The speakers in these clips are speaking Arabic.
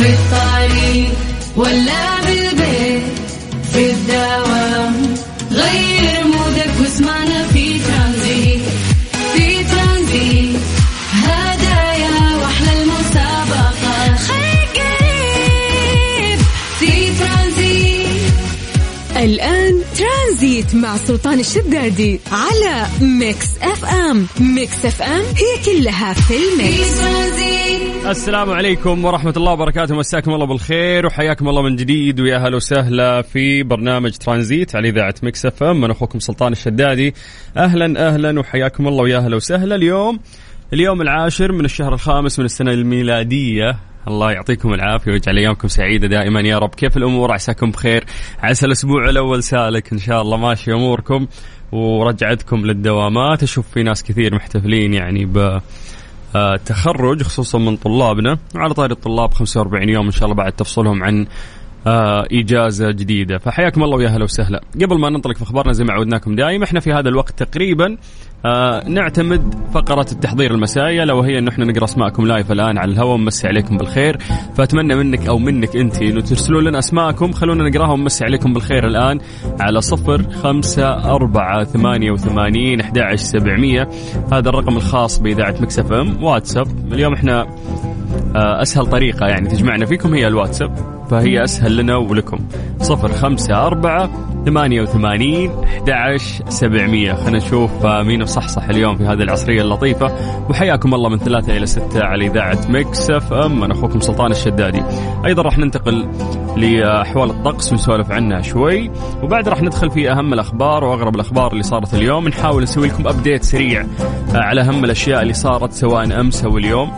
في الطريق ولا بالبيت. مع سلطان الشدادي على Mix FM. Mix FM هي كلها في ال mix. السلام عليكم ورحمة الله وبركاته. مساكم الله بالخير وحياكم الله من جديد ويا هلا وسهلا في برنامج ترانزيت على إذاعة Mix FM. أنا أخوكم سلطان الشدادي. أهلا أهلا وحياكم الله ويا هلا وسهلا. اليوم اليوم العاشر من الشهر الخامس من السنة الميلادية. الله يعطيكم العافية ويجعل أيامكم سعيدة دائما. يا رب كيف الأمور؟ عساكم بخير. عسى الأسبوع الأول سالك إن شاء الله. ماشي أموركم ورجعتكم للدوامات. أشوف في ناس كثير محتفلين يعني ب آه، تخرج خصوصا من طلابنا. وعلى طاري الطلاب 45 يوم إن شاء الله بعد تفصلهم عن آه، إجازة جديدة. فحياكم الله ويا هلا وسهلا. قبل ما ننطلق في أخبارنا زي ما عودناكم دائما إحنا في هذا الوقت تقريبا آه، نعتمد فقرة التحضير المسائية لو هي إنه إحنا نقرأ أسماءكم لايف الآن على الهواء ونمسي عليكم بالخير. فأتمنى منك أو منك أنت إنه ترسلوا لنا أسماءكم. خلونا نقراها ونمسي عليكم بالخير الآن على صفر خمسة أربعة ثمانية وثمانين أحد سبعمية. هذا الرقم الخاص بإذاعة Mix FM واتساب. اليوم إحنا آه، أسهل طريقة يعني تجمعنا فيكم هي الواتساب. فهي أسهل لنا ولكم. صفر خمسة أربعة ثمانية وثمانين أحد سبعمية. خلينا نشوف آه، مين مصحصح اليوم في هذه العصرية اللطيفة. وحياكم الله من ثلاثة إلى ستة على إذاعة Mix FM. أنا أخوكم سلطان الشدادي. أيضا راح ننتقل لأحوال الطقس ونسولف عنها شوي. وبعد راح ندخل في أهم الأخبار وأغرب الأخبار اللي صارت اليوم. نحاول نسوي لكم update سريع آه، على أهم الأشياء اللي صارت سواء أمس أو اليوم.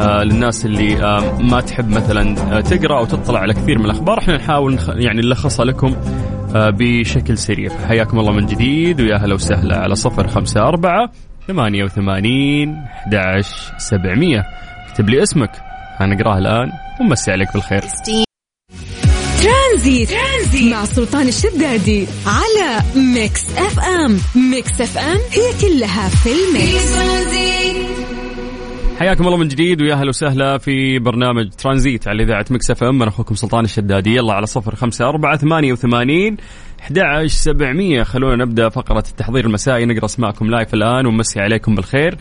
آه، للناس اللي ما تحب مثلا تقرأ أو تطلع على كثير من الأخبار. إحنا نحاول نخ... يعني نلخصها لكم آه، بشكل سريع. فحياكم الله من جديد ويا هلا وسهلا على صفر خمسة أربعة ثمانية وثمانين أحد سبعمية. اكتب لي اسمك. هنقراه الآن ومسي عليك بالخير. Tranzit, Tranzit مع سلطان الشدادي على Mix FM. Mix FM هي كلها في ال mix. Tranzit حياكم الله من جديد ويا هلا وسهلا في برنامج ترانزيت على إذاعة Mix FM. أنا أخوكم سلطان الشدادي يلا على صفر خمسة أربعة ثمانية وثمانين أحد سبعمية. خلونا نبدأ فقرة التحضير المسائي. نقرأ أسماءكم live الآن ونمسي عليكم بالخير.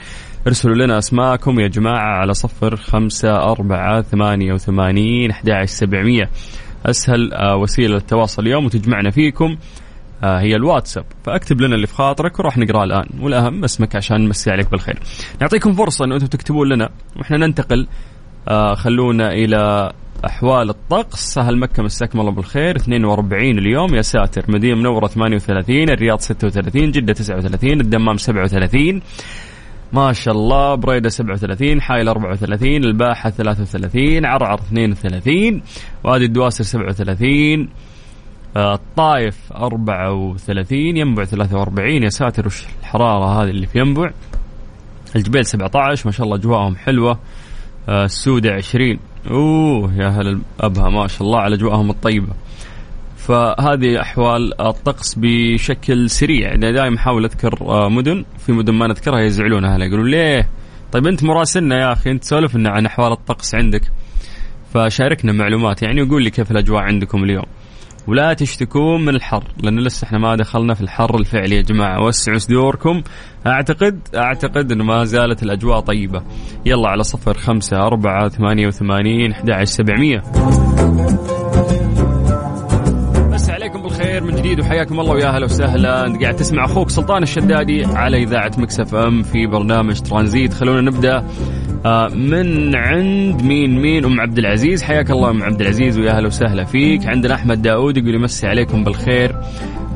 ارسلوا لنا أسماءكم يا جماعة على صفر خمسة أربعة ثمانية وثمانين أحد سبعمية. أسهل آه، وسيلة للتواصل اليوم وتجمعنا فيكم. هي الواتساب. فاكتب لنا اللي في خاطرك وراح نقراه الآن. والأهم اسمك عشان نمسي عليك بالخير. نعطيكم فرصة إنه أنتم تكتبون لنا وإحنا ننتقل آه، خلونا إلى أحوال الطقس. سهل مكة مساكم الله بالخير. 42 اليوم. يا ساتر. مدينة منورة 38 الرياض 36 جدة 39 الدمام 37 ما شاء الله. بريدة 37 حايل 34 الباحة 33 عرعر 32 وادي الدواسر 37 آه، الطايف 34 ينبع 43 يا ساتر وش الحرارة هذه اللي في ينبع. الجبيل 17 ما شاء الله أجواءهم حلوة. آه، السودة 20 أوه يا هل أبها ما شاء الله على أجواءهم الطيبة. فهذه أحوال الطقس بشكل سريع. يعني دائما أحاول أذكر آه، مدن. في مدن ما نذكرها يزعلون أهلها يقولون ليه؟ طيب أنت مراسلنا يا أخي أنت سولف لنا عن أحوال الطقس عندك. فشاركنا معلومات يعني وقول لي كيف الأجواء عندكم اليوم. ولا تشتكون من الحر لأن لسه إحنا ما دخلنا في الحر الفعلي يا جماعة. وسعوا صدوركم. أعتقد أعتقد إنه ما زالت الأجواء طيبة. يلا على صفر خمسة أربعة ثمانية وثمانين أحد سبعمية. بس عليكم بالخير من جديد وحياكم الله ويا هلا وسهلا. أنت قاعد تسمع أخوك سلطان الشدادي على إذاعة مكسف أم في برنامج ترانزيت. خلونا نبدأ من عند مين مين؟ أم عبد العزيز. حياك الله أم عبد العزيز ويا أهلا وسهلا فيك. عندنا أحمد داود يقول يمسي عليكم بالخير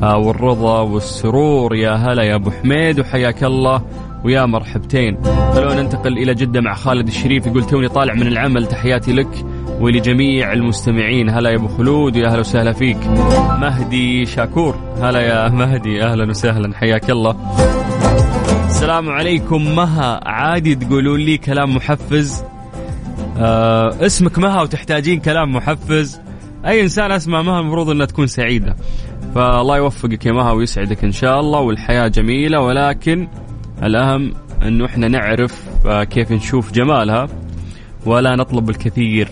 آه، والرضا والسرور. يا هلا يا أبو حميد وحياك الله. ويا مرحبتين. خلونا ننتقل إلى جدة مع خالد الشريف. يقول توني طالع من العمل تحياتي لك ولجميع المستمعين. هلا يا أبو خلود ويا أهلا وسهلا فيك. مهدي شاكور. هلا يا مهدي أهلا وسهلا حياك الله. السلام عليكم. مها عادي تقولون لي كلام محفز؟ آه اسمك مها وتحتاجين كلام محفز؟ أي إنسان اسمه مها المفروض إنها تكون سعيدة. فالله يوفقك يا مها ويسعدك إن شاء الله والحياة جميلة ولكن الأهم إنه إحنا نعرف آه كيف نشوف جمالها ولا نطلب الكثير.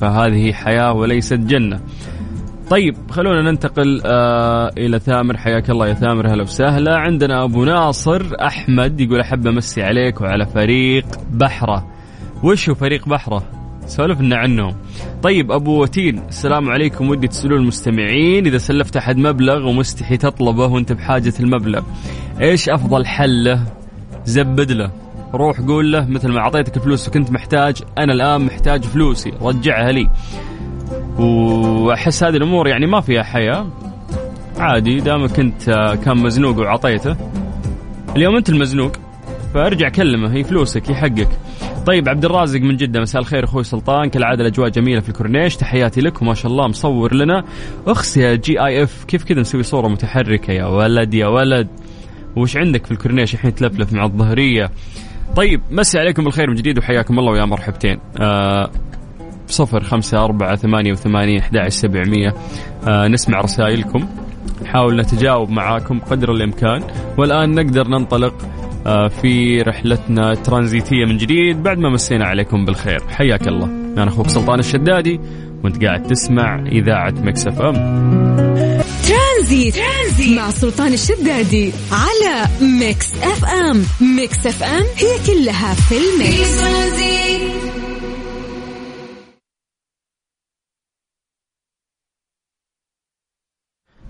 فهذه حياة وليست جنة. طيب خلونا ننتقل آه إلى ثامر. حياك الله يا ثامر هلا وسهلا. عندنا أبو ناصر أحمد يقول أحب أمسي عليك وعلى فريق بحرة. وش هو فريق بحرة؟ سولفنا عنهم. طيب أبو وتين السلام عليكم. ودي تسألون المستمعين إذا سلفت أحد مبلغ ومستحي تطلبه وأنت بحاجة المبلغ إيش أفضل حل له؟ زبد له. روح قول له مثل ما أعطيتك الفلوس وكنت محتاج أنا الآن محتاج فلوسي رجعها لي. وأحس هذه الأمور يعني ما فيها حياة. عادي دامك انت كان مزنوق وعطيته. اليوم أنت المزنوق فارجع كلمه هي فلوسك هي حقك. طيب عبد الرازق من جدة مساء الخير أخوي سلطان. كالعادة الأجواء جميلة في الكورنيش تحياتي لك وما شاء الله مصور لنا. أخس يا GIF كيف كذا نسوي صورة متحركة؟ يا ولد يا ولد. وش عندك في الكورنيش الحين تلفلف مع الظهرية؟ طيب مسي عليكم بالخير من جديد وحياكم الله ويا مرحبتين. آه صفر خمسة أربعة ثمانية وثمانين أحد سبعمية. آه نسمع رسائلكم. نحاول نتجاوب معاكم قدر الإمكان. والآن نقدر ننطلق آه في رحلتنا الترانزيتية من جديد. بعد ما مسينا عليكم بالخير. حياك الله. أنا أخوك سلطان الشدادي. وأنت قاعد تسمع إذاعة Mix FM. Tranzit, Tranzit مع سلطان الشدادي على Mix FM. Mix FM هي كلها في ال mix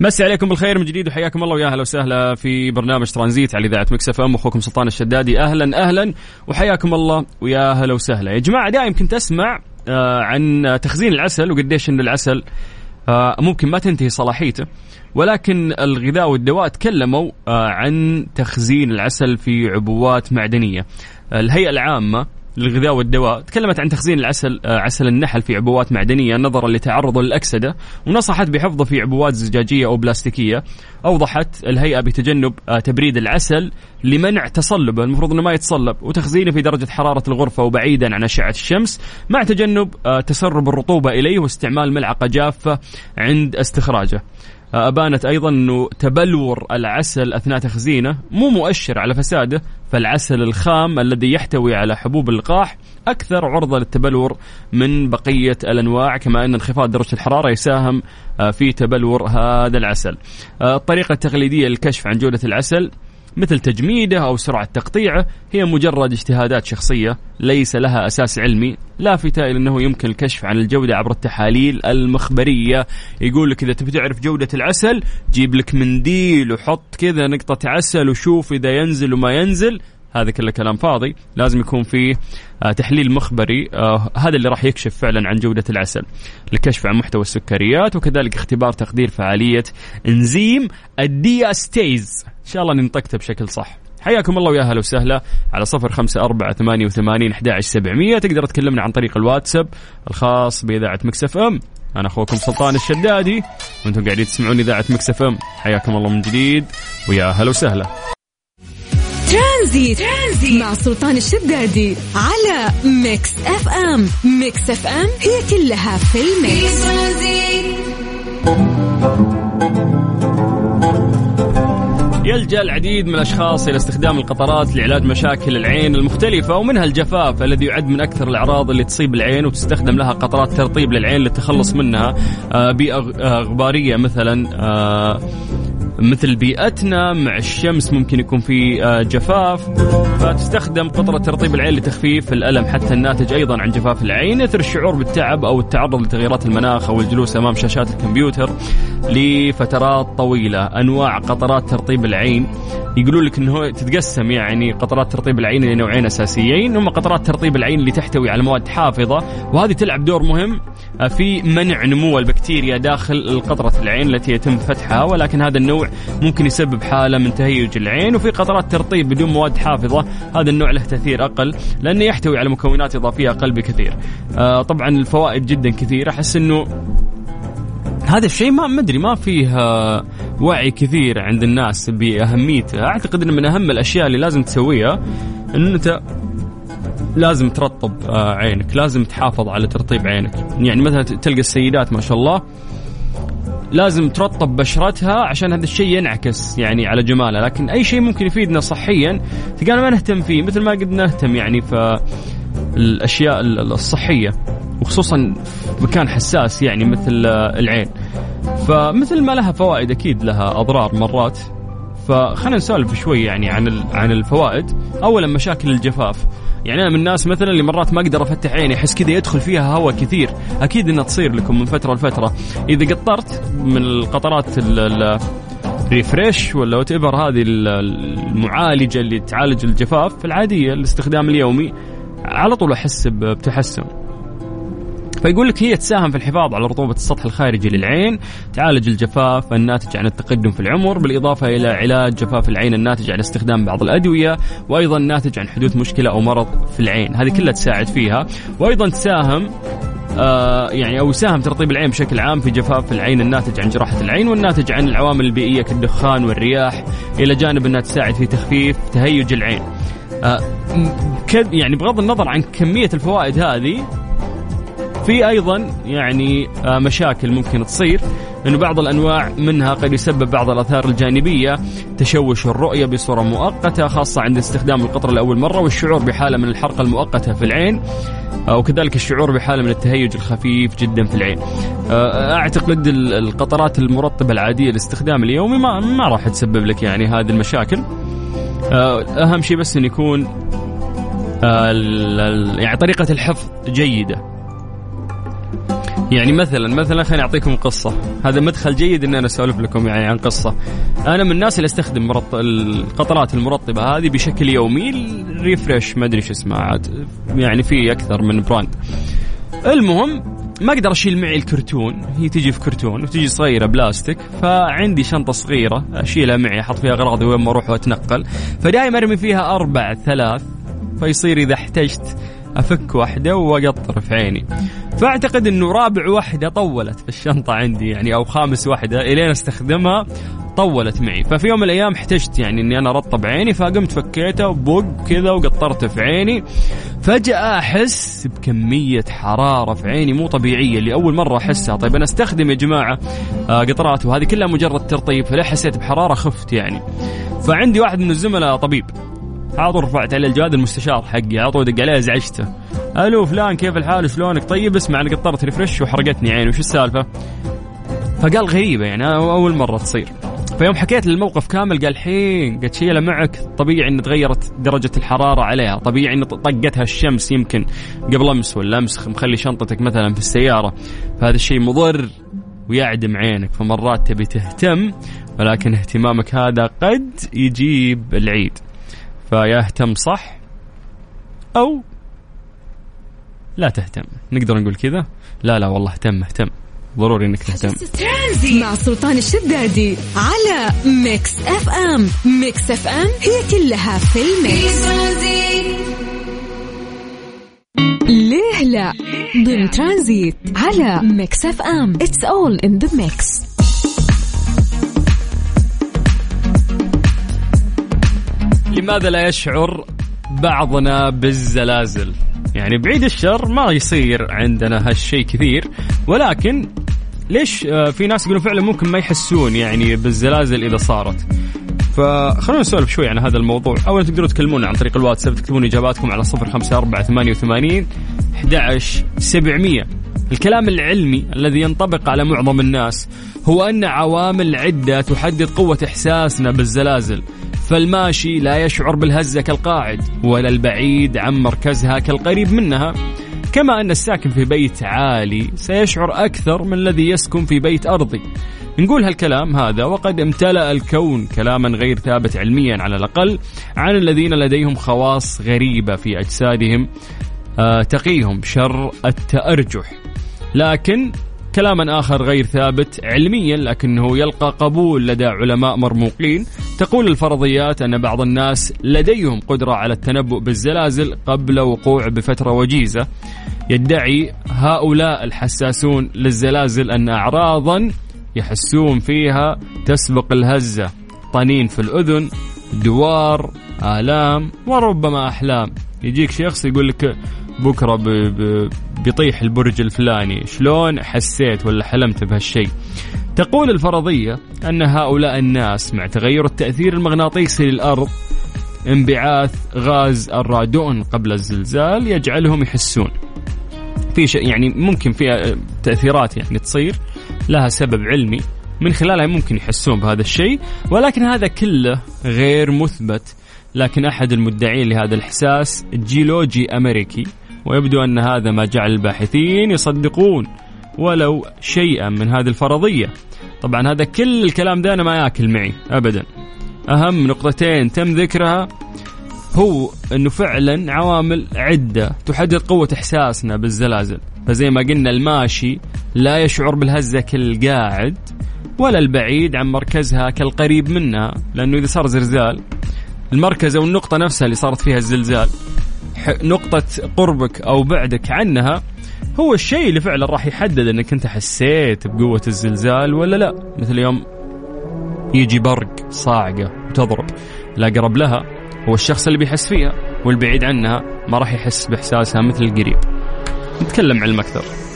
مسي عليكم بالخير من جديد وحياكم الله ويا أهلا وسهلا في برنامج ترانزيت على إذاعة مكسف إم. أخوكم سلطان الشدادي أهلا أهلا. وحياكم الله ويا أهلا وسهلا. يا جماعة دائما كنت أسمع آه، عن تخزين العسل وقديش إن العسل آه، ممكن ما تنتهي صلاحيته ولكن الغذاء والدواء تكلموا آه، عن تخزين العسل في عبوات معدنية. الهيئة العامة للغذاء والدواء. تكلمت عن تخزين العسل آه، عسل النحل في عبوات معدنية نظرا لتعرضه للأكسدة ونصحت بحفظه في عبوات زجاجية أو بلاستيكية. أوضحت الهيئة بتجنب آه، تبريد العسل لمنع تصلبه المفروض أنه ما يتصلب وتخزينه في درجة حرارة الغرفة وبعيدا عن أشعة الشمس مع تجنب آه، تسرب الرطوبة إليه واستعمال ملعقة جافة عند استخراجه. أبانت أيضا أنه تبلور العسل أثناء تخزينه مو مؤشر على فساده فالعسل الخام الذي يحتوي على حبوب اللقاح أكثر عرضة للتبلور من بقية الأنواع كما أن انخفاض درجة الحرارة يساهم آه، في تبلور هذا العسل. آه، الطريقة التقليدية للكشف عن جودة العسل مثل تجميده أو سرعة تقطيعه هي مجرد اجتهادات شخصية ليس لها أساس علمي لافته إلى انه يمكن الكشف عن الجودة عبر التحاليل المخبرية. يقول لك إذا تبي تعرف جودة العسل جيب لك منديل وحط كذا نقطة عسل وشوف إذا ينزل وما ينزل. هذا كله كلام فاضي. لازم يكون فيه آه، تحليل مخبري آه، هذا اللي راح يكشف فعلا عن جودة العسل. للكشف عن محتوى السكريات وكذلك اختبار تقدير فعالية إنزيم الدياستيز. إن شاء الله نطقته بشكل صح. حياكم الله ويا أهلا وسهلا. على صفر خمسة أربعة ثمانية وثمانين أحد سبعمية. تقدر تكلمنا عن طريق الواتساب الخاص بإذاعة Mix FM. أنا أخوكم سلطان الشدادي وأنتم قاعدين تسمعون إذاعة Mix FM. حياكم الله من جديد ويا أهلا وسهلا. Tranzit, Tranzit. مع سلطان الشدادي على Mix FM. Mix FM هي كلها في ال mix. يلجأ العديد من الأشخاص إلى استخدام القطرات لعلاج مشاكل العين المختلفة ومنها الجفاف الذي يعد من أكثر الأعراض اللي تصيب العين وتستخدم لها قطرات ترطيب للعين للتخلص منها. آه، بيئه غباريه مثلا آه، مثل بيئتنا مع الشمس ممكن يكون في آه، جفاف. فتستخدم قطرة ترطيب العين لتخفيف الألم حتى الناتج أيضا عن جفاف العين. يثر الشعور بالتعب أو التعرض لتغيرات المناخ أو الجلوس أمام شاشات الكمبيوتر. لفترات طويلة. أنواع قطرات ترطيب العين. يقولون لك إنه تتقسم يعني قطرات ترطيب العين إلى نوعين أساسيين هم قطرات ترطيب العين اللي تحتوي على مواد حافظة وهذه تلعب دور مهم في منع نمو البكتيريا داخل قطره العين التي يتم فتحها ولكن هذا النوع ممكن يسبب حالة من تهيج العين وفي قطرات ترطيب بدون مواد حافظة. هذا النوع له تأثير أقل لأنه يحتوي على مكونات إضافية أقل بكثير. آه طبعا الفوائد جدا كثيرة. أحس إنه هذا الشيء ما مدري ما فيه وعي كثير عند الناس بأهميته، أعتقد انه من أهم الأشياء اللي لازم تسويها إن أنت لازم ترطب آه، عينك، لازم تحافظ على ترطيب عينك، يعني مثلا تلقى السيدات ما شاء الله لازم ترطب بشرتها عشان هذا الشيء ينعكس يعني على جمالها. لكن أي شيء ممكن يفيدنا صحيا تلقانا ما نهتم فيه مثل ما قد نهتم يعني في الأشياء الصحية وخصوصا مكان حساس يعني مثل آه، العين. فمثل ما لها فوائد أكيد لها أضرار مرات. فخلينا نسولف شوي يعني عن عن الفوائد. اولا مشاكل الجفاف. يعني أنا من الناس مثلا اللي مرات ما أقدر أفتح عيني أحس كذا يدخل فيها هواء كثير. أكيد إنها تصير لكم من فترة لفترة. إذا قطرت من القطرات ال- ال- Refresh ولا whatever هذه ال- المعالجة اللي تعالج الجفاف العادية الاستخدام اليومي على طول أحس بتحسن. فيقول لك هي تساهم في الحفاظ على رطوبة السطح الخارجي للعين تعالج الجفاف الناتج عن التقدم في العمر بالإضافة إلى علاج جفاف العين الناتج عن استخدام بعض الأدوية وأيضا ناتج عن حدوث مشكلة أو مرض في العين هذه كلها تساعد فيها وأيضا تساهم آه يعني أو يساهم ترطيب العين بشكل عام في جفاف العين الناتج عن جراحة العين والناتج عن العوامل البيئية كالدخان والرياح إلى جانب أنها تساعد في تخفيف تهيج العين. آه يعني بغض النظر عن كمية الفوائد هذه في أيضا يعني آه، مشاكل ممكن تصير إنه بعض الأنواع منها قد يسبب بعض الأثار الجانبية تشوش الرؤية بصورة مؤقتة خاصة عند استخدام القطره لأول مرة والشعور بحالة من الحرقة المؤقتة في العين آه، وكذلك الشعور بحالة من التهيج الخفيف جدا في العين. آه، أعتقد ال- القطرات المرطبة العادية الاستخدام اليومي ما ما راح تسبب لك يعني هذه المشاكل. أهم شيء بس انه يكون يعني طريقة الحفظ جيدة. يعني مثلا مثلا خليني أعطيكم قصة. هذا مدخل جيد إن أنا أسولف لكم يعني عن قصة. أنا من الناس اللي أستخدم مرط... القطرات المرطبة هذه بشكل يومي ال refresh ما أدري شو اسمها عاد يعني في أكثر من brand. المهم ما أقدر أشيل معي الكرتون. هي تجي في كرتون وتجي صغيرة بلاستيك فعندي شنطة صغيرة أشيلها معي أحط فيها أغراضي وين ما أروح وأتنقل. فدائما أرمي فيها أربع ثلاث فيصير إذا احتجت أفك واحدة وأقطر في عيني. فأعتقد إنه رابع واحدة طولت في الشنطة عندي يعني أو خامس واحدة إلين أستخدمها طولت معي. ففي يوم من الأيام احتجت يعني إني أنا أرطب عيني فقمت فكيته بوق كذا وقطرته في عيني. فجأة أحس بكمية حرارة في عيني مو طبيعية اللي أول مرة أحسها. طيب أنا أستخدم يا جماعة آه، قطرات وهذه كلها مجرد ترطيب فلا حسيت بحرارة خفت يعني. فعندي واحد من الزملاء طبيب طول رفعت عليه الجواد المستشار حقي على طول دق عليه ازعجته ألو فلان كيف الحال؟ شلونك؟ طيب اسمع أنا قطرت ريفرش وحرقتني عيني وش السالفة؟ فقال غريبة يعني أول مرة تصير. فيوم حكيت للموقف كامل قال الحين قد شيله معك طبيعي إن تغيرت درجة الحرارة عليها طبيعي إن طقتها الشمس يمكن قبل أمس ولا أمس مخلي شنطتك مثلا في السيارة. فهذا الشيء مضر ويعدم عينك فمرات تبي تهتم ولكن اهتمامك هذا قد يجيب العيد. فيا اهتم صح أو لا تهتم. نقدر نقول كذا؟ لا لا والله اهتم اهتم. ضروري إنك تهتم. مع سلطان الشدادي على ميكس اف ام ميكس اف ام هي كلها في الميكس. ليه لا؟ ضمن ترانزيت على ميكس اف ام it's all in the mix لماذا لا يشعر بعضنا بالزلازل؟ يعني بعيد الشر ما يصير عندنا هالشيء كثير ولكن ليش آه، في ناس يقولون فعلا ممكن ما يحسون يعني بالزلازل إذا صارت؟ فخلونا نسولف شوي عن هذا الموضوع. اولا تقدروا تكلمونا عن طريق الواتساب تكتبون إجاباتكم على 054 88 11 700 الكلام العلمي الذي ينطبق على معظم الناس هو أن عوامل عده تحدد قوة إحساسنا بالزلازل. فالماشي لا يشعر بالهزة كالقاعد ولا البعيد عن مركزها كالقريب منها. كما أن الساكن في بيت عالي سيشعر أكثر من الذي يسكن في بيت أرضي. نقول هالكلام هذا وقد امتلأ الكون كلاما غير ثابت علميا على الأقل عن الذين لديهم خواص غريبة في أجسادهم آه، تقيهم شر التأرجح. لكن كلاما آخر غير ثابت علميا لكنه يلقى قبول لدى علماء مرموقين. تقول الفرضيات أن بعض الناس لديهم قدرة على التنبؤ بالزلازل قبل وقوع بفترة وجيزة. يدعي هؤلاء الحساسون للزلازل أن أعراضا يحسون فيها تسبق الهزة. طنين في الأذن دوار آلام وربما أحلام. يجيك شخص يقول لك بكرة ب... ب... بيطيح البرج الفلاني. شلون حسيت ولا حلمت بهالشيء؟ تقول الفرضية أن هؤلاء الناس مع تغير التأثير المغناطيسي للأرض انبعاث غاز الرادون قبل الزلزال يجعلهم يحسون. في شيء يعني ممكن فيها تأثيرات يعني تصير لها سبب علمي من خلالها ممكن يحسون بهذا الشيء ولكن هذا كله غير مثبت. لكن أحد المدعين لهذا الإحساس جيولوجي أمريكي ويبدو أن هذا ما جعل الباحثين يصدقون ولو شيئا من هذه الفرضية. طبعا هذا كل الكلام ده أنا ما ياكل معي ابدا. أهم نقطتين تم ذكرها هو أنه فعلا عوامل عدة تحدد قوة إحساسنا بالزلازل. فزي ما قلنا الماشي لا يشعر بالهزة كالقاعد ولا البعيد عن مركزها كالقريب منها لأنه إذا صار زلزال المركز أو النقطة نفسها اللي صارت فيها الزلزال نقطة قربك أو بعدك عنها هو الشيء اللي فعلا راح يحدد إنك أنت حسيت بقوة الزلزال ولا لا. مثل يوم يجي برق صاعقة وتضرب الاقرب لها هو الشخص اللي بيحس فيها والبعيد عنها ما راح يحس بإحساسها مثل القريب. نتكلم علم أكثر.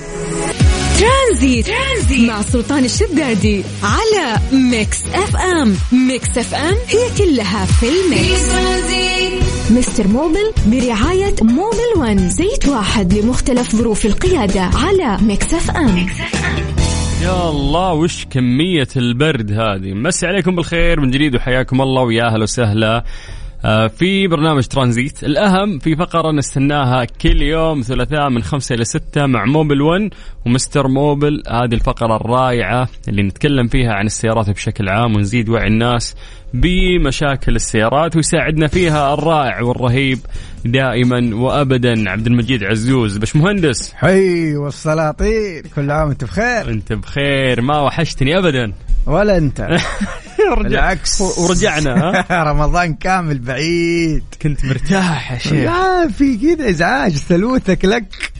ترانزيت. ترانزيت مع سلطان الشدادي على ميكس اف ام. ميكس اف ام هي كلها في الميكس. مستر موبل برعاية موبل ون. زيت واحد لمختلف ظروف القيادة على ميكس اف ام. يا الله وش كمية البرد هذه. مسي عليكم بالخير من جديد وحياكم الله ويا أهلا وسهلا. في برنامج ترانزيت. الأهم في فقرة نستناها كل يوم ثلاثاء من خمسة إلى ستة مع موبل ون ومستر موبل. هذه الفقرة الرائعة اللي نتكلم فيها عن السيارات بشكل عام ونزيد وعي الناس بمشاكل السيارات ويساعدنا فيها الرائع والرهيب دائما وابدا. عبد المجيد عزوز باش مهندس حي والسلاطين. كل عام وانت بخير. انت بخير. ما وحشتني ابدا. ولا أنت. بالعكس ورجعنا رمضان كامل بعيد. كنت مرتاح يا شيخ. يا في كذا إزعاج ثلوثك لك.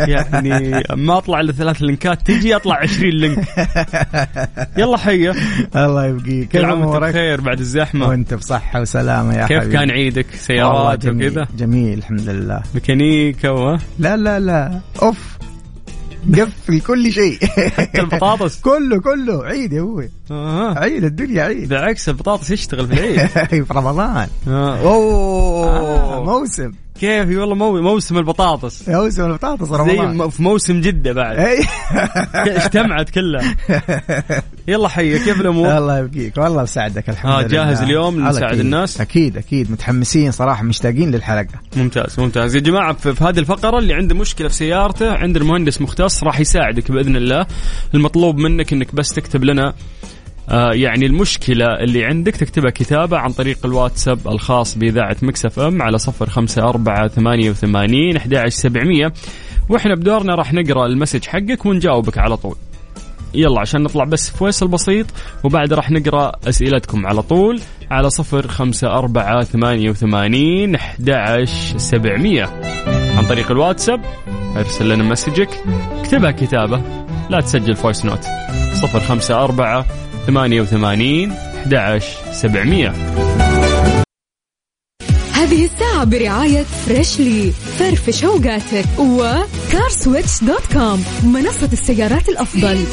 يعني ما أطلع إلا ثلاث لينكات تجي أطلع 20 لينك. يلا حيه الله يبقيك. كل كيف عام وأنت بخير بعد الزحمة. وأنت بصحة وسلامة يا كيف حبيبي. كان عيدك؟ سيارات جميل وكذا؟ جميل الحمد لله. ميكانيكا و لا لا لا. أوف. قفل كل شيء. البطاطس. كله كله. عيد يا أبوي. آه. عيد الدنيا عيد. بالعكس البطاطس يشتغل في العيد. في رمضان. آه. أوه آه. موسم. كيف؟ والله مو موسم البطاطس. موسم البطاطس زي رمضان. م- في موسم جدة بعد. اجتمعت كلها. يلا حي كيف الأمور؟ الله يبقيك. والله يساعدك الحمد آه، لله. جاهز اليوم نساعد. الناس؟ أكيد أكيد. متحمسين صراحة مشتاقين للحلقة. ممتاز ممتاز. يا جماعة في, في هذه الفقرة اللي عنده مشكلة في سيارته عند المهندس مختص راح يساعدك بإذن الله. المطلوب منك أنك بس تكتب لنا آه يعني المشكلة اللي عندك تكتبها كتابة عن طريق الواتساب الخاص بإذاعة ميكس اف ام على صفر خمسة أربعة ثمانية وثمانين أحد سبعمية. وإحنا بدورنا راح نقرأ ال message حقك ونجاوبك على طول. يلا عشان نطلع بس فويصل بسيط وبعد راح نقرأ أسئلتكم على طول على صفر خمسة أربعة ثمانية وثمانين أحد سبعمية. عن طريق الواتساب ارسل لنا message ك اكتبها كتابة لا تسجل voice note. صفر خمسة أربعة ثمانية وثمانين أحد سبعمية. هذه الساعة برعاية فريشلي فرفش اوقاتك وكارسويتش dot com منصة السيارات الأفضل.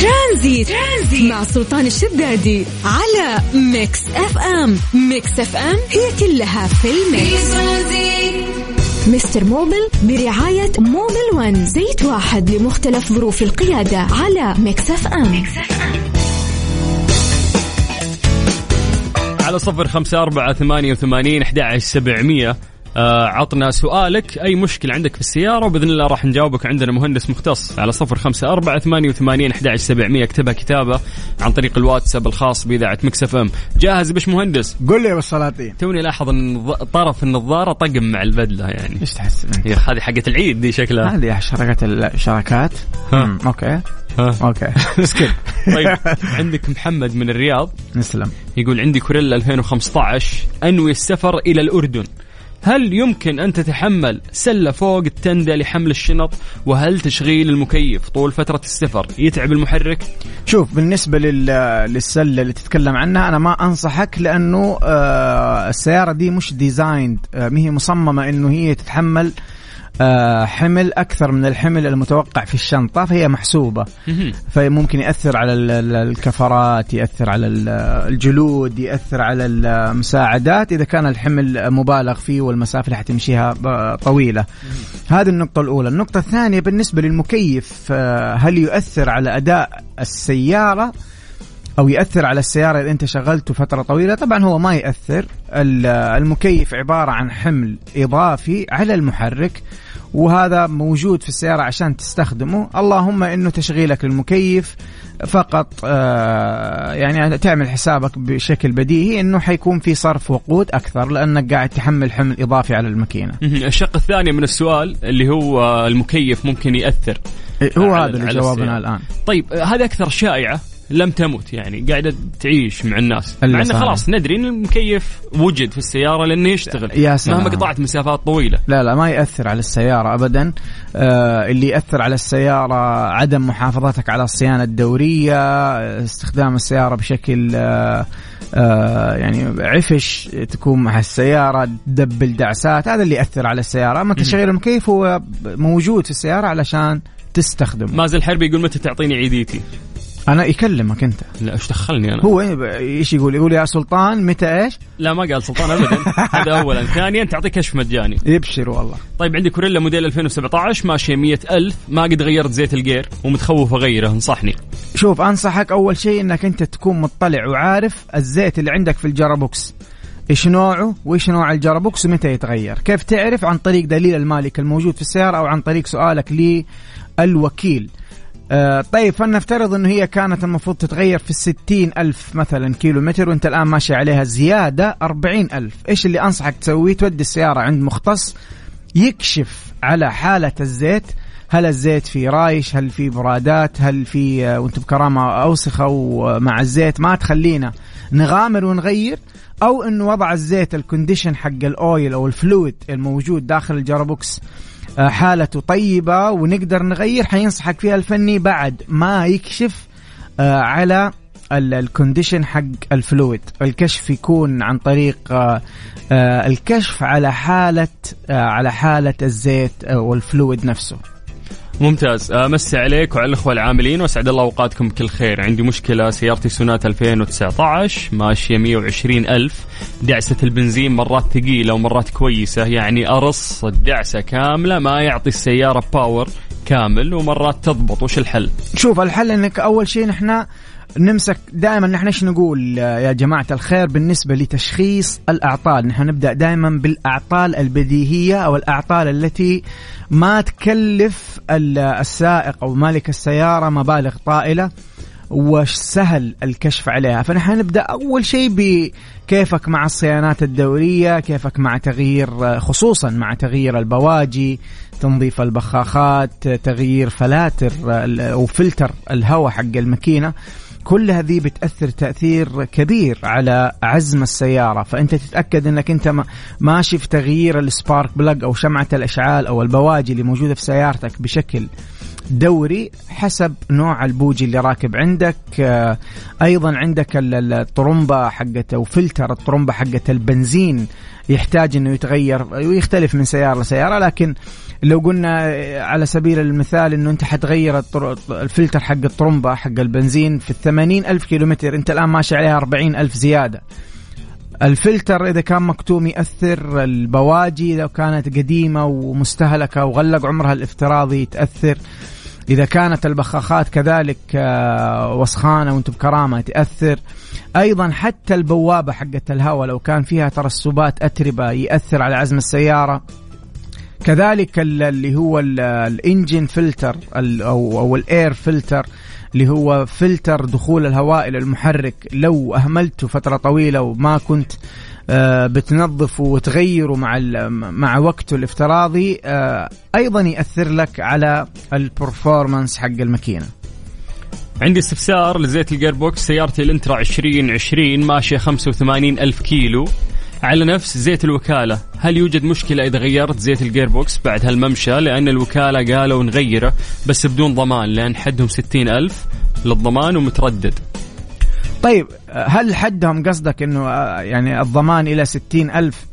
ترانزيت ترانزيت مع سلطان الشدادي على ميكس أف أم. ميكس أف أم هي كلها في الميكس. ترانزيت مستر موبل برعاية موبل ون زيت واحد لمختلف ظروف القيادة على ميكس اف ام. على صفر خمسة أربعة ثمانية وثمانين أحد سبعمية. آه عطنا سؤالك. أي مشكلة عندك في السيارة؟ وبإذن الله راح نجاوبك عندنا مهندس مختص على صفر خمسة أربعة ثمانية وثمانين أحد سبعمية. اكتبها كتابة عن طريق الواتساب الخاص بإذاعة ميكس اف ام. جاهز باش مهندس؟ قول لي بالسلاطين توني لاحظ الض- طرف النظارة طقم مع البدلة يعني. إيش تحس هذه حقت العيد دي شكلها. هذه شركات الشراكات ها. ها. okay. Skip طيب عندك محمد من الرياض. نسلم. يقول عندي كورولا 2015 أنوي السفر إلى الأردن. هل يمكن أن تتحمل سلة فوق التندة لحمل الشنط؟ وهل تشغيل المكيف طول فترة السفر يتعب المحرك؟ شوف بالنسبة لل... للسلة اللي تتكلم عنها أنا ما أنصحك لأنه آه السيارة دي مش ديزايند آه ما هي مصممة إنه هي تتحمل حمل أكثر من الحمل المتوقع في الشنطة فهي محسوبة. فممكن يأثر على ال- ال- الكفرات يأثر على ال- الجلود يأثر على المساعدات إذا كان الحمل مبالغ فيه والمسافة اللي حتمشيها طويلة. هذه النقطة الأولى. النقطة الثانية بالنسبة للمكيف آه، هل يؤثر على أداء السيارة أو ياثر على السيارة إذا أنت شغلته فترة طويلة؟ طبعا هو ما ياثر ال- المكيف عبارة عن حمل إضافي على المحرك. وهذا موجود في السيارة عشان تستخدمه اللهم إنه تشغيلك للمكيف فقط آه، يعني تعمل حسابك بشكل بديهي إنه حيكون في صرف وقود أكثر لأنك قاعد تحمل حمل إضافي على الماكينة مهم. الشق الثاني من السؤال اللي هو المكيف ممكن يأثر هو هذا اللي جوابنا السيارة. الآن طيب آه، هذه أكثر شائعة لم تمت يعني قاعدة تعيش مع الناس. مع انه. خلاص ندري ان المكيف وجد في السيارة لأنه يشتغل. يا سلام. مهما قطعت مسافات طويلة. لا لا ما يأثر على السيارة أبدا. آه اللي يأثر على السيارة عدم محافظتك على الصيانة الدورية آه، استخدام السيارة بشكل آه آه يعني عفش تكون مع السيارة تدبل دعسات هذا اللي يأثر على السيارة. أما تشغيل المكيف هو موجود في السيارة علشان تستخدمه. مازن الحربي يقول متى تعطيني عيديتي؟ أنا يكلمك أنت. لا إيش دخلني أنا؟ هو إيش يقول؟ يقول يا سلطان متى إيش؟ لا ما قال سلطان ابدا. هذا اولا. ثانيا تعطي كشف مجاني. يبشر والله. طيب عندي كوريلا موديل 2017 ماشية 100000 ما قد غيرت زيت الجير ومتخوف أغيره. انصحني. شوف أنصحك أول شيء إنك أنت تكون مطلع وعارف الزيت اللي عندك في ال gearbox. إيش نوعه وإيش نوع ال gearbox ومتى يتغير. كيف تعرف؟ عن طريق دليل المالك الموجود في السيارة أو عن طريق سؤالك للوكيل. آه طيب فلنفترض إنه هي كانت المفروض تتغير في الستين ألف مثلا كيلو متر وأنت الآن ماشي عليها زيادة أربعين ألف. إيش اللي أنصحك تسويه؟ تودي السيارة عند مختص يكشف على حالة الزيت. هل الزيت فيه رايش؟ هل فيه برادات؟ هل في آه، وأنتم بكرامة أوسخة ومع الزيت؟ ما تخلينا نغامر ونغير أو انه وضع الزيت ال condition حق ال oil أو ال fluid الموجود داخل ال gearbox حالته طيبة ونقدر نغير. حينصحك فيها الفني بعد ما يكشف آه، على ال- ال condition حق ال fluid. الكشف يكون عن طريق آه، آه، الكشف على حالة آه، على حالة الزيت آه، وال fluid نفسه. ممتاز. امسي عليك وعلى الإخوة العاملين واسعد الله أوقاتكم بكل خير. عندي مشكلة سيارتي سوناتا 2019 ماشية 120 ألف. دعسة البنزين مرات ثقيلة ومرات كويسة يعني أرص الدعسة كاملة ما يعطي السيارة power كامل ومرات تضبط. وش الحل؟ شوف الحل إنك أول شيء نحن نمسك دائما نحن إيش نقول يا جماعة الخير بالنسبة لتشخيص الأعطال؟ نحن نبدأ دائما بالأعطال البديهية أو الأعطال التي ما تكلف ال- السائق أو مالك السيارة مبالغ طائلة وسهل الكشف عليها. فنحن نبدأ أول شيء بكيفك مع الصيانات الدورية كيفك مع تغيير خصوصا مع تغيير البواجي تنظيف البخاخات تغيير فلاتر أو فلتر الهواء حق الماكينة. كل هذه بتأثر تأثير كبير على عزم السيارة. فأنت تتأكد إنك أنت ما- ماشي في تغيير ال spark plug أو شمعة الأشعال أو البواجي اللي موجودة في سيارتك بشكل دوري حسب نوع البوجي اللي راكب عندك. آه، أيضا عندك ال- ال- الطرمبة حقت أو فلتر الطرمبة حقت البنزين يحتاج إنه يتغير ويختلف من سيارة لسيارة لكن لو قلنا آه، على سبيل المثال إنه أنت حتغير الفلتر حق الطرمبة حق البنزين في الثمانين ألف كيلومتر أنت الآن ماشي عليها أربعين ألف زيادة. الفلتر إذا كان مكتوم يأثر البواجي لو كانت قديمة ومستهلكة وغلق عمرها الافتراضي تأثر. إذا كانت البخاخات كذلك آه، وسخانة وأنتم بكرامة تأثر. أيضا حتى البوابة حقت الهواء لو كان فيها ترسبات أتربة يأثر على عزم السيارة. كذلك ال- اللي هو ال- ال engine filter أو أو ال air filter اللي هو فلتر دخول الهواء إلى المحرك. لو أهملته فترة طويلة وما كنت بتنظفه وتغيره مع مع وقته الافتراضي آه، أيضا يأثر لك على ال performance حق الماكينة. عندي استفسار لزيت ال gear box سيارتي الإلنترا 2020 ماشية 85 ألف كيلو. على نفس زيت الوكالة هل يوجد مشكلة إذا غيرت زيت ال gear box بعد هالممشى؟ لأن الوكالة قالوا نغيره بس بدون ضمان لأن حدهم 60 ألف للضمان ومتردد. طيب هل حدهم قصدك إنه آه، يعني الضمان إلى ستين ألف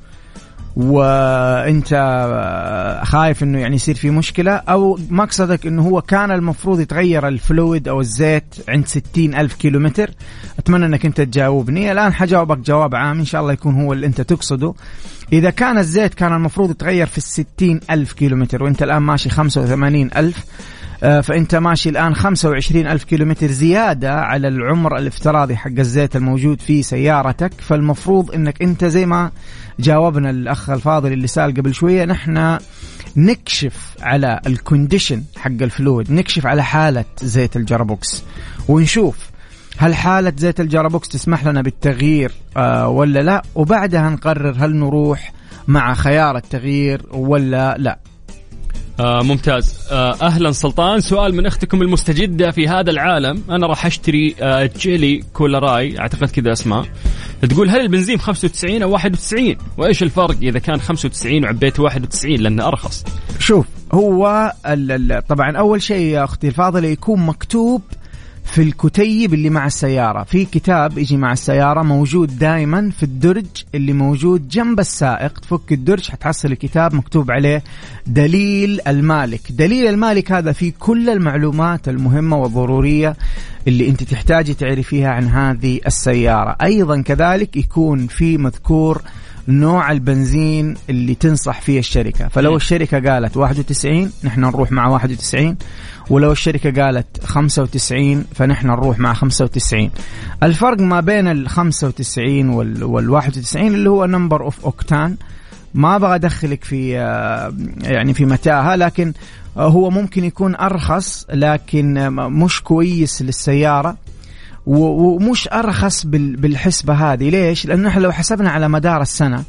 وإنت آه، خايف إنه يعني يصير في مشكلة؟ أو مقصدك إنه هو كان المفروض يتغير الفلويد أو الزيت عند 60 ألف كيلومتر؟ أتمنى إنك أنت تجاوبني. الآن حجاوبك جواب عام إن شاء الله يكون هو اللي أنت تقصده. إذا كان الزيت كان المفروض يتغير في الستين ألف كيلومتر وإنت الآن ماشي 85 ألف آه، فأنت ماشي الآن 25 ألف كيلومتر زيادة على العمر الافتراضي حق الزيت الموجود في سيارتك فالمفروض إنك أنت زي ما جاوبنا الأخ الفاضل اللي سأل قبل شوية نحن نكشف على ال condition حق ال fluid نكشف على حالة زيت ال gearbox ونشوف هل حالة زيت ال gearbox تسمح لنا بالتغيير آه ولا لا؟ وبعدها نقرر هل نروح مع خيار التغيير ولا لا. آه ممتاز. آه أهلا سلطان. سؤال من أختكم المستجده في هذا العالم. أنا راح أشتري آه جيلي كول راي. أعتقد كذا اسمها تقول هل البنزين 95 أو 91 وإيش الفرق إذا كان 95 وعبيت 91 لأنه أرخص. شوف هو طبعا أول شيء يا أختي الفاضله يكون مكتوب في الكتيب اللي مع السيارة. في كتاب يجي مع السيارة موجود دائما في الدرج اللي موجود جنب السائق. تفك الدرج حتحصل الكتاب مكتوب عليه دليل المالك. دليل المالك هذا فيه كل المعلومات المهمة والضرورية اللي أنت تحتاجي تعرفيها عن هذه السيارة. أيضا كذلك يكون في مذكور نوع البنزين اللي تنصح فيه الشركة. فلو الشركة قالت 91 نحن نروح مع 91 ولو الشركة قالت 95 فنحن نروح مع 95 الفرق ما بين ال 95 وال 91 اللي هو number of octane ما أبغى أدخلك في آه، يعني في متاهة لكن هو ممكن يكون أرخص لكن مش كويس للسيارة ومش أرخص بالحسبة هذه. ليش؟ لأنه إحنا لو حسبنا على مدار السنة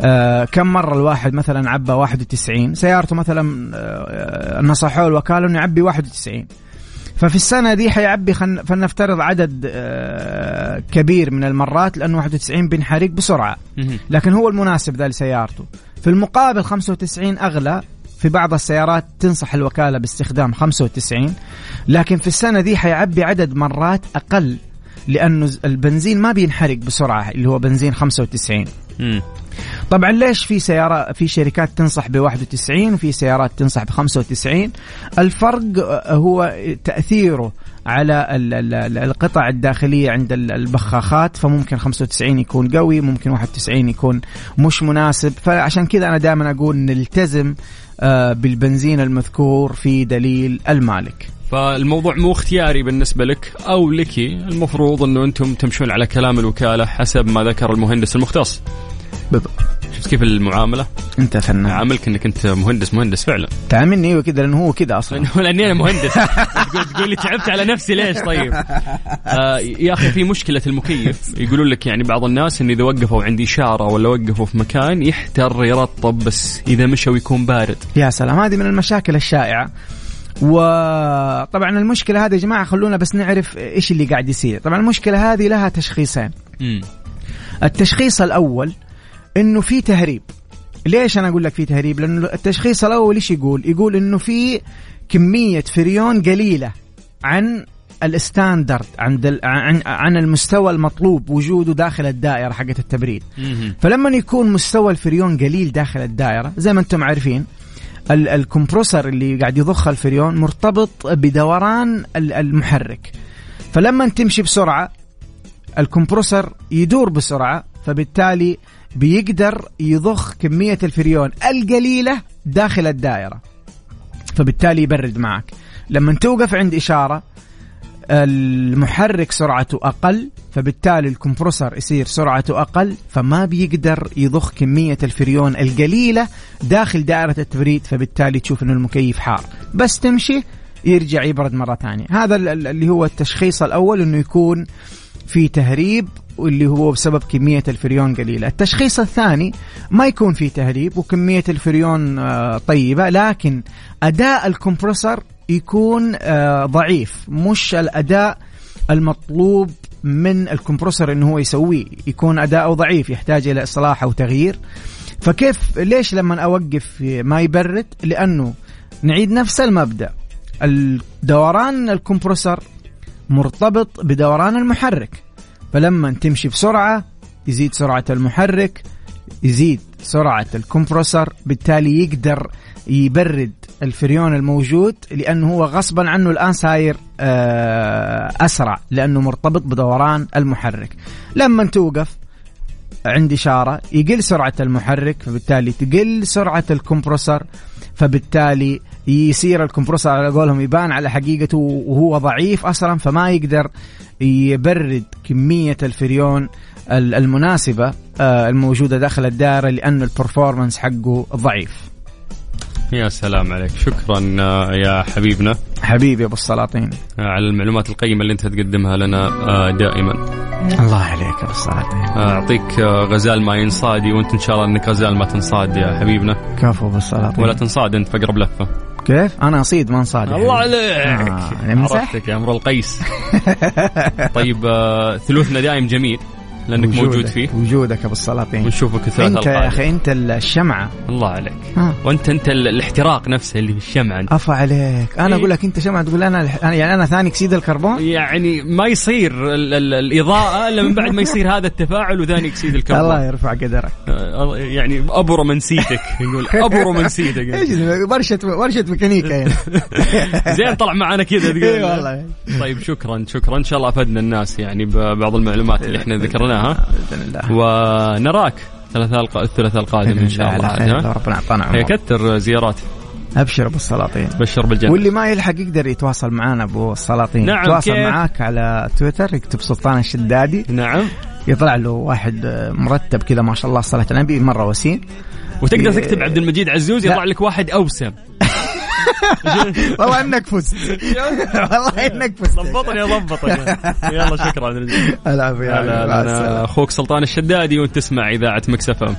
آه كم مرة الواحد مثلا عبى 91 سيارته مثلا آه نصحوه الوكالة إنه يعبي 91 ففي السنة دي حيعبي خن... فلنفترض عدد آه كبير من المرات لأنه 91 بينحرق بسرعة. لكن هو المناسب ذا لسيارته. في المقابل 95 أغلى في بعض السيارات تنصح الوكالة باستخدام 95 لكن في السنة دي حيعبي عدد مرات أقل لأنه البنزين ما بينحرق بسرعة اللي هو بنزين 95 طبعا ليش في سيارة في شركات تنصح ب 91 وفي سيارات تنصح ب 95 الفرق هو تأثيره على القطع الداخلية عند البخاخات فممكن 95 يكون قوي ممكن 91 يكون مش مناسب. فعشان كذا أنا دائما أقول نلتزم آه، بالبنزين المذكور في دليل المالك. فالموضوع مو اختياري بالنسبة لك أو لك المفروض إنه أنتم تمشون على كلام الوكالة حسب ما ذكر المهندس المختص. بالضبط. شفت كيف المعاملة؟ انت فنان. عاملك انك انت مهندس مهندس فعلا. تعاملني أيوه كذا لأنه هو كذا أصلا. لأني أنا مهندس. تقول تقول لي تعبت على نفسي ليش طيب؟ آه يا أخي في مشكلة المكيف. يقولون لك يعني بعض الناس انه إذا وقفوا عند إشارة ولا وقفوا في مكان يحتر يرطب بس إذا مشوا يكون بارد. يا سلام هذه من المشاكل الشائعة. وطبعا المشكلة هذه يا جماعة خلونا بس نعرف إيش اللي قاعد يصير. طبعا المشكلة هذه لها تشخيصين. التشخيص الأول إنه في تهريب. ليش أنا أقول لك في تهريب؟ لأنه التشخيص الأول إيش يقول؟ يقول إنه في كمية فريون قليلة عن الستاندرد عند عن عن المستوى المطلوب وجوده داخل الدائرة حقت التبريد. فلما يكون مستوى الفريون قليل داخل الدائرة زي ما أنتم عارفين ال compressor اللي قاعد يضخ الفريون مرتبط بدوران المحرك. فلما تمشي بسرعة ال compressor يدور بسرعة فبالتالي بيقدر يضخ كمية الفريون القليلة داخل الدائرة. فبالتالي يبرد معك. لما توقف عند إشارة المحرك سرعته أقل فبالتالي ال compressor يصير سرعته أقل فما بيقدر يضخ كمية الفريون القليلة داخل دائرة التبريد فبالتالي تشوف أن المكيف حار. بس تمشي يرجع يبرد مرة ثانية. هذا اللي هو التشخيص الأول أنه يكون في تهريب واللي هو بسبب كمية الفريون قليلة. التشخيص الثاني ما يكون في تهريب وكمية الفريون آه، طيبة لكن أداء الكمبرسر يكون آه، ضعيف. مش الأداء المطلوب من الكمبرسر إنه هو يسويه. يكون اداؤه ضعيف يحتاج إلى إصلاح أو تغيير. فكيف ليش لما أوقف ما يبرد؟ لأنه نعيد نفس المبدأ. الدوران الكمبرسر مرتبط بدوران المحرك. فلما تمشي بسرعة يزيد سرعة المحرك يزيد سرعة الكمبروسر بالتالي يقدر يبرد الفريون الموجود لأنه هو غصبا عنه الآن ساير آه، أسرع لأنه مرتبط بدوران المحرك. لما توقف عند إشارة يقل سرعة المحرك فبالتالي تقل سرعة ال compressor. فبالتالي يصير ال compressor على قولهم يبان على حقيقته وهو ضعيف أصلا فما يقدر يبرد كمية الفريون المناسبة آه، الموجودة داخل الدائرة لأنه ال performance حقه ضعيف. يا سلام عليك. شكرا آه، يا حبيبنا. حبيبي أبو السلاطين. آه، على المعلومات القيمة اللي أنت تقدمها لنا دائما. الله عليك أبو السلاطين. أعطيك غزال ما ينصادي وأنت إن شاء الله إنك غزال ما تنصاد يا حبيبنا. كفو أبو السلاطين. ولا تنصاد أنت في أقرب لفة. كيف؟ أنا أصيد ما أنصاد الله عليك. آه. عرفتك يا أمر القيس. طيب آه ثلوثنا دايم جميل. لأنك وجودك موجود فيه. وجودك أبو السلاطين. ونشوفك انت يا أخي أنت الشمعة. الله عليك. ها. وانت أنت ال- الاحتراق نفسه اللي في الشمعة أنت. افا عليك. أنا إيه. أقول لك أنت شمعة تقول أنا يعني أنا ثاني أكسيد الكربون؟ يعني ما يصير ال ال الإضاءة إلا من بعد ما يصير هذا التفاعل وثاني أكسيد الله الكربون يرفع قدرك. آه، يعني ابو رومانسيتك يقول ابو رومانسيتك إيش ورشه ورشة ميكانيكا هنا زين طلع معنا كذا اي تقول. والله. طيب شكرا شكرا. إن شاء الله أفدنا الناس يعني ببعض المعلومات اللي إحنا ذكرناها. بإذن الله. ونراك الثلاثاء الثلاثاء القادم إن شاء الله. على؟ لو ربنا أعطانا عمر. كثر زيارات. أبشر أبو السلاطين. بشر بالجنة. واللي ما يلحق يقدر يتواصل معنا أبو السلاطين. نعم، يتواصل كيف؟ معاك على تويتر يكتب سلطان الشدادي. نعم. يطلع له واحد مرتب كذا ما شاء الله صلاة النبي مرة وسيم. وتقدر. تكتب عبد المجيد عزوز يطلع. لك واحد أوسم. والله إنك فزت. والله إنك فزت. ضبطني ضبطك يلا شكرا العفو يا. أخوك سلطان الشدادي وأنت تسمع إذاعة مكسفه